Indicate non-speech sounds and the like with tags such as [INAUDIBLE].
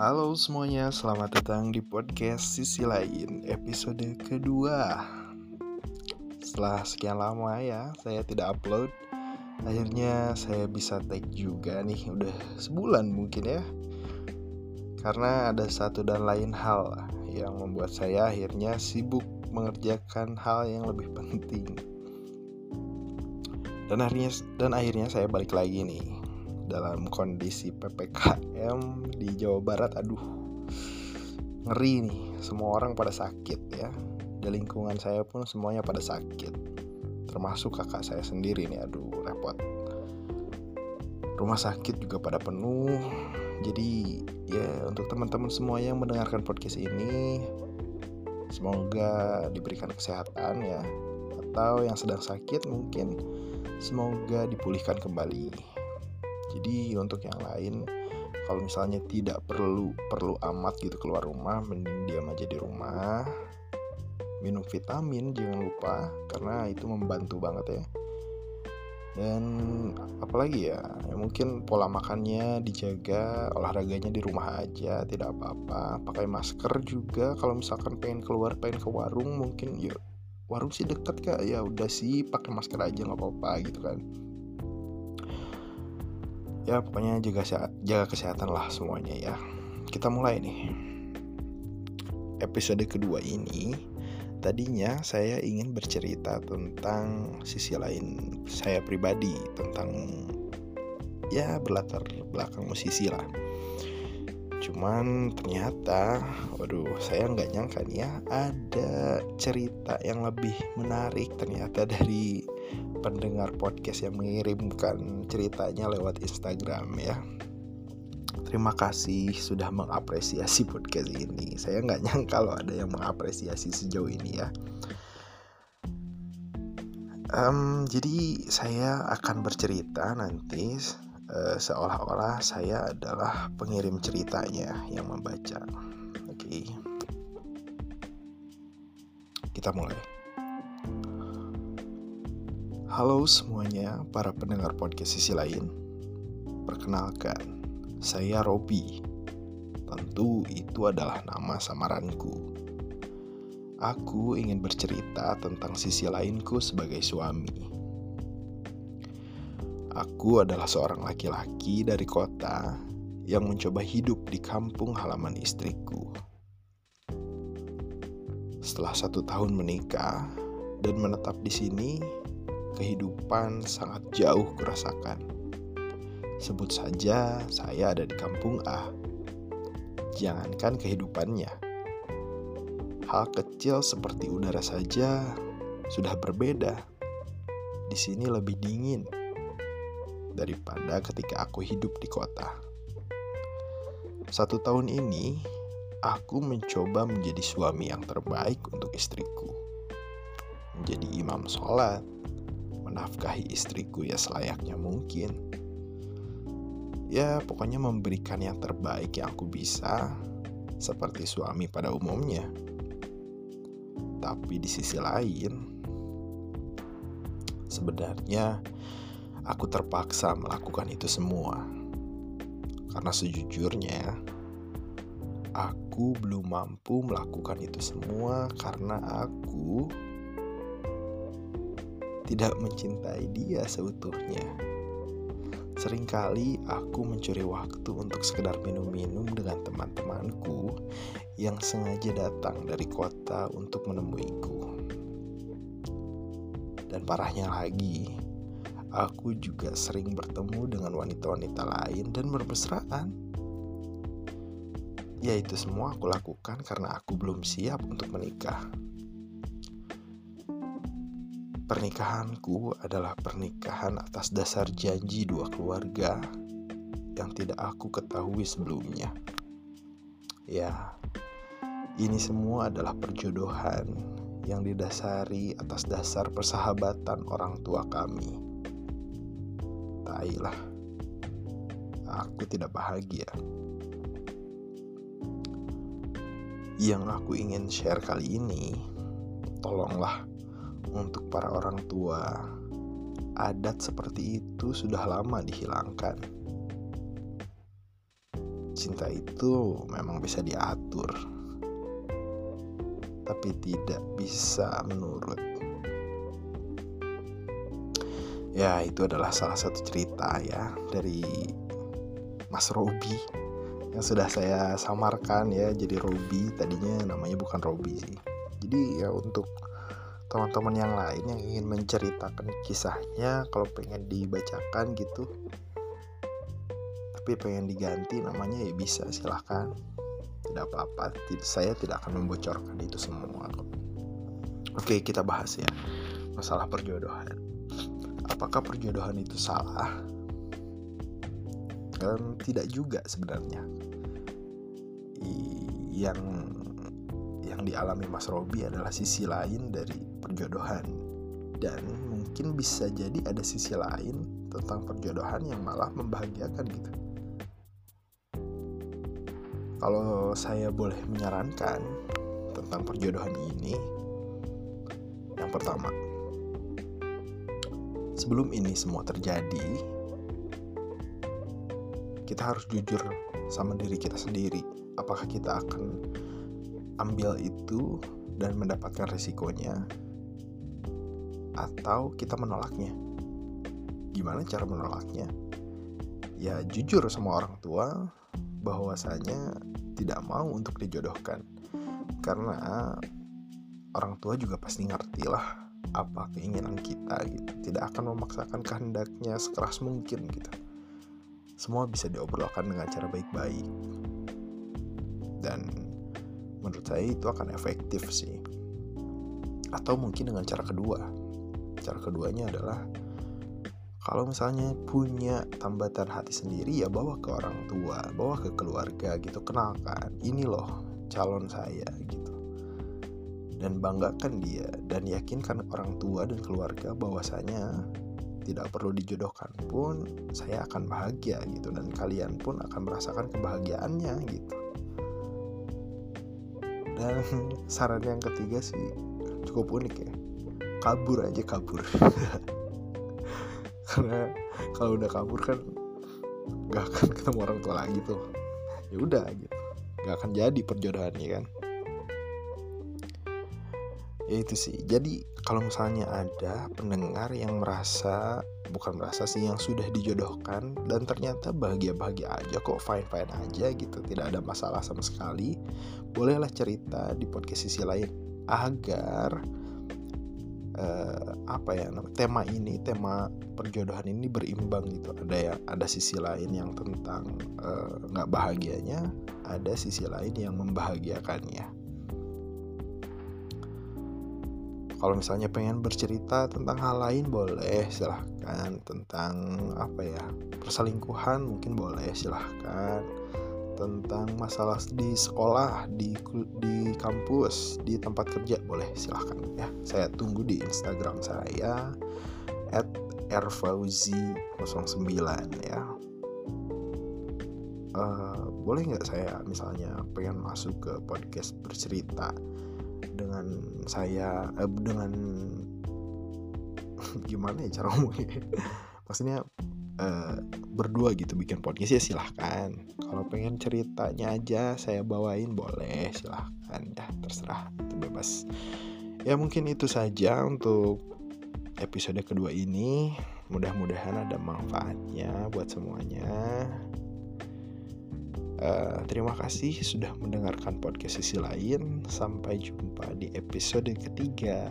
Halo semuanya, selamat datang di podcast Sisi Lain episode kedua. Setelah sekian lama ya, saya tidak upload Akhirnya saya bisa tag juga nih, udah sebulan mungkin ya. Karena ada satu dan lain hal yang membuat saya akhirnya sibuk mengerjakan hal yang lebih penting. Dan akhirnya dan akhirnya saya balik lagi nih dalam kondisi PPKM di Jawa Barat aduh. Ngeri nih semua orang pada sakit ya. Di lingkungan saya pun semuanya pada sakit. Termasuk kakak saya sendiri nih aduh repot. Rumah sakit juga pada penuh. Jadi ya untuk teman-teman semua yang mendengarkan podcast ini semoga diberikan kesehatan ya. Atau yang sedang sakit mungkin semoga dipulihkan kembali. Jadi untuk yang lain kalau misalnya tidak perlu perlu amat gitu keluar rumah mending diam aja di rumah. Minum vitamin jangan lupa karena itu membantu banget ya. Dan apalagi ya, ya mungkin pola makannya dijaga olahraganya di rumah aja tidak apa-apa. Pakai masker juga kalau misalkan pengen keluar pengen ke warung mungkin ya warung sih deket kak. Ya udah sih pakai masker aja nggak apa-apa gitu kan ya pokoknya jaga jaga kesehatan lah semuanya ya. Kita mulai nih. Episode kedua ini tadinya saya ingin bercerita tentang sisi lain saya pribadi tentang ya berlatar belakang musisi lah. Cuman ternyata waduh saya nggak nyangka nih ya ada cerita yang lebih menarik ternyata dari pendengar podcast yang mengirimkan ceritanya lewat Instagram ya. Terima kasih sudah mengapresiasi podcast ini. Saya nggak nyangka kalau ada yang mengapresiasi sejauh ini ya. Um, jadi saya akan bercerita nanti uh, seolah-olah saya adalah pengirim ceritanya yang membaca. Oke, okay. kita mulai. Halo semuanya, para pendengar podcast sisi lain. Perkenalkan, saya Robi. Tentu itu adalah nama samaranku. Aku ingin bercerita tentang sisi lainku sebagai suami. Aku adalah seorang laki-laki dari kota yang mencoba hidup di kampung halaman istriku. Setelah satu tahun menikah dan menetap di sini, kehidupan sangat jauh kurasakan. Sebut saja saya ada di kampung A. Jangankan kehidupannya. Hal kecil seperti udara saja sudah berbeda. Di sini lebih dingin daripada ketika aku hidup di kota. Satu tahun ini, aku mencoba menjadi suami yang terbaik untuk istriku. Menjadi imam sholat, menafkahi istriku ya selayaknya mungkin. Ya, pokoknya memberikan yang terbaik yang aku bisa, seperti suami pada umumnya. Tapi di sisi lain, sebenarnya aku terpaksa melakukan itu semua. Karena sejujurnya, aku belum mampu melakukan itu semua karena aku tidak mencintai dia seutuhnya. Seringkali aku mencuri waktu untuk sekedar minum-minum dengan teman-temanku yang sengaja datang dari kota untuk menemuiku. Dan parahnya lagi, aku juga sering bertemu dengan wanita-wanita lain dan bermesraan. Ya itu semua aku lakukan karena aku belum siap untuk menikah. Pernikahanku adalah pernikahan atas dasar janji dua keluarga yang tidak aku ketahui sebelumnya. Ya, ini semua adalah perjodohan yang didasari atas dasar persahabatan orang tua kami. Tailah, aku tidak bahagia. Yang aku ingin share kali ini, tolonglah untuk para orang tua, adat seperti itu sudah lama dihilangkan. cinta itu memang bisa diatur tapi tidak bisa menurut. Ya itu adalah salah satu cerita ya dari Mas Robi yang sudah saya samarkan ya. Jadi Robi tadinya namanya bukan Robi sih. Jadi ya untuk teman-teman yang lain yang ingin menceritakan kisahnya kalau pengen dibacakan gitu. Tapi pengen diganti namanya ya bisa silahkan. Tidak apa-apa saya tidak akan membocorkan itu semua oke kita bahas ya masalah perjodohan. Apakah perjodohan itu salah? Um, tidak juga sebenarnya. Yang yang dialami Mas Robi adalah sisi lain dari perjodohan. Dan mungkin bisa jadi ada sisi lain tentang perjodohan yang malah membahagiakan gitu. Kalau saya boleh menyarankan tentang perjodohan ini yang pertama sebelum ini semua terjadi, kita harus jujur sama diri kita sendiri. Apakah kita akan ambil itu dan mendapatkan risikonya, atau kita menolaknya? Gimana cara menolaknya? Ya, jujur sama orang tua bahwasanya tidak mau untuk dijodohkan, karena orang tua juga pasti ngerti lah apa keinginan kita gitu. Tidak akan memaksakan kehendaknya sekeras mungkin gitu. Semua bisa diobrolkan dengan cara baik-baik. Dan menurut saya itu akan efektif sih. Atau mungkin dengan cara kedua cara keduanya adalah kalau misalnya punya tambatan hati sendiri ya bawa ke orang tua bawa ke keluarga gitu. Kenalkan ini loh calon saya gitu. Dan banggakan dia dan yakinkan orang tua dan keluarga bahwasanya tidak perlu dijodohkan pun saya akan bahagia gitu dan kalian pun akan merasakan kebahagiaannya gitu. Dan [LAUGHS] saran yang ketiga sih cukup unik ya kabur aja kabur. [LAUGHS] Karena kalau udah kabur kan gak akan ketemu orang tua lagi tuh. Ya udah gitu. Gak akan jadi perjodohannya kan? Ya itu sih. Jadi kalau misalnya ada pendengar yang merasa bukan merasa sih yang sudah dijodohkan dan ternyata bahagia-bahagia aja kok fine-fine aja gitu tidak ada masalah sama sekali bolehlah cerita di podcast sisi lain agar uh, apa ya tema ini tema perjodohan ini berimbang gitu. Ada ya ada sisi lain yang tentang eh, nggak uh, bahagianya ada sisi lain yang membahagiakannya. Kalau misalnya pengen bercerita tentang hal lain boleh silahkan. Tentang apa ya perselingkuhan mungkin boleh silahkan tentang masalah di sekolah di di kampus di tempat kerja boleh silahkan ya. Saya tunggu di Instagram saya at rfauzi09 ya. Uh, boleh nggak saya misalnya pengen masuk ke podcast bercerita dengan saya eh, dengan [LAUGHS] gimana ya cara ngomongnya? Maksudnya eh, berdua gitu bikin podcast ya silahkan. Kalau pengen ceritanya aja saya bawain boleh silahkan. Ya terserah itu bebas. Ya mungkin itu saja untuk episode kedua ini. Mudah-mudahan ada manfaatnya buat semuanya. Uh, terima kasih sudah mendengarkan podcast sisi lain. Sampai jumpa di episode ketiga.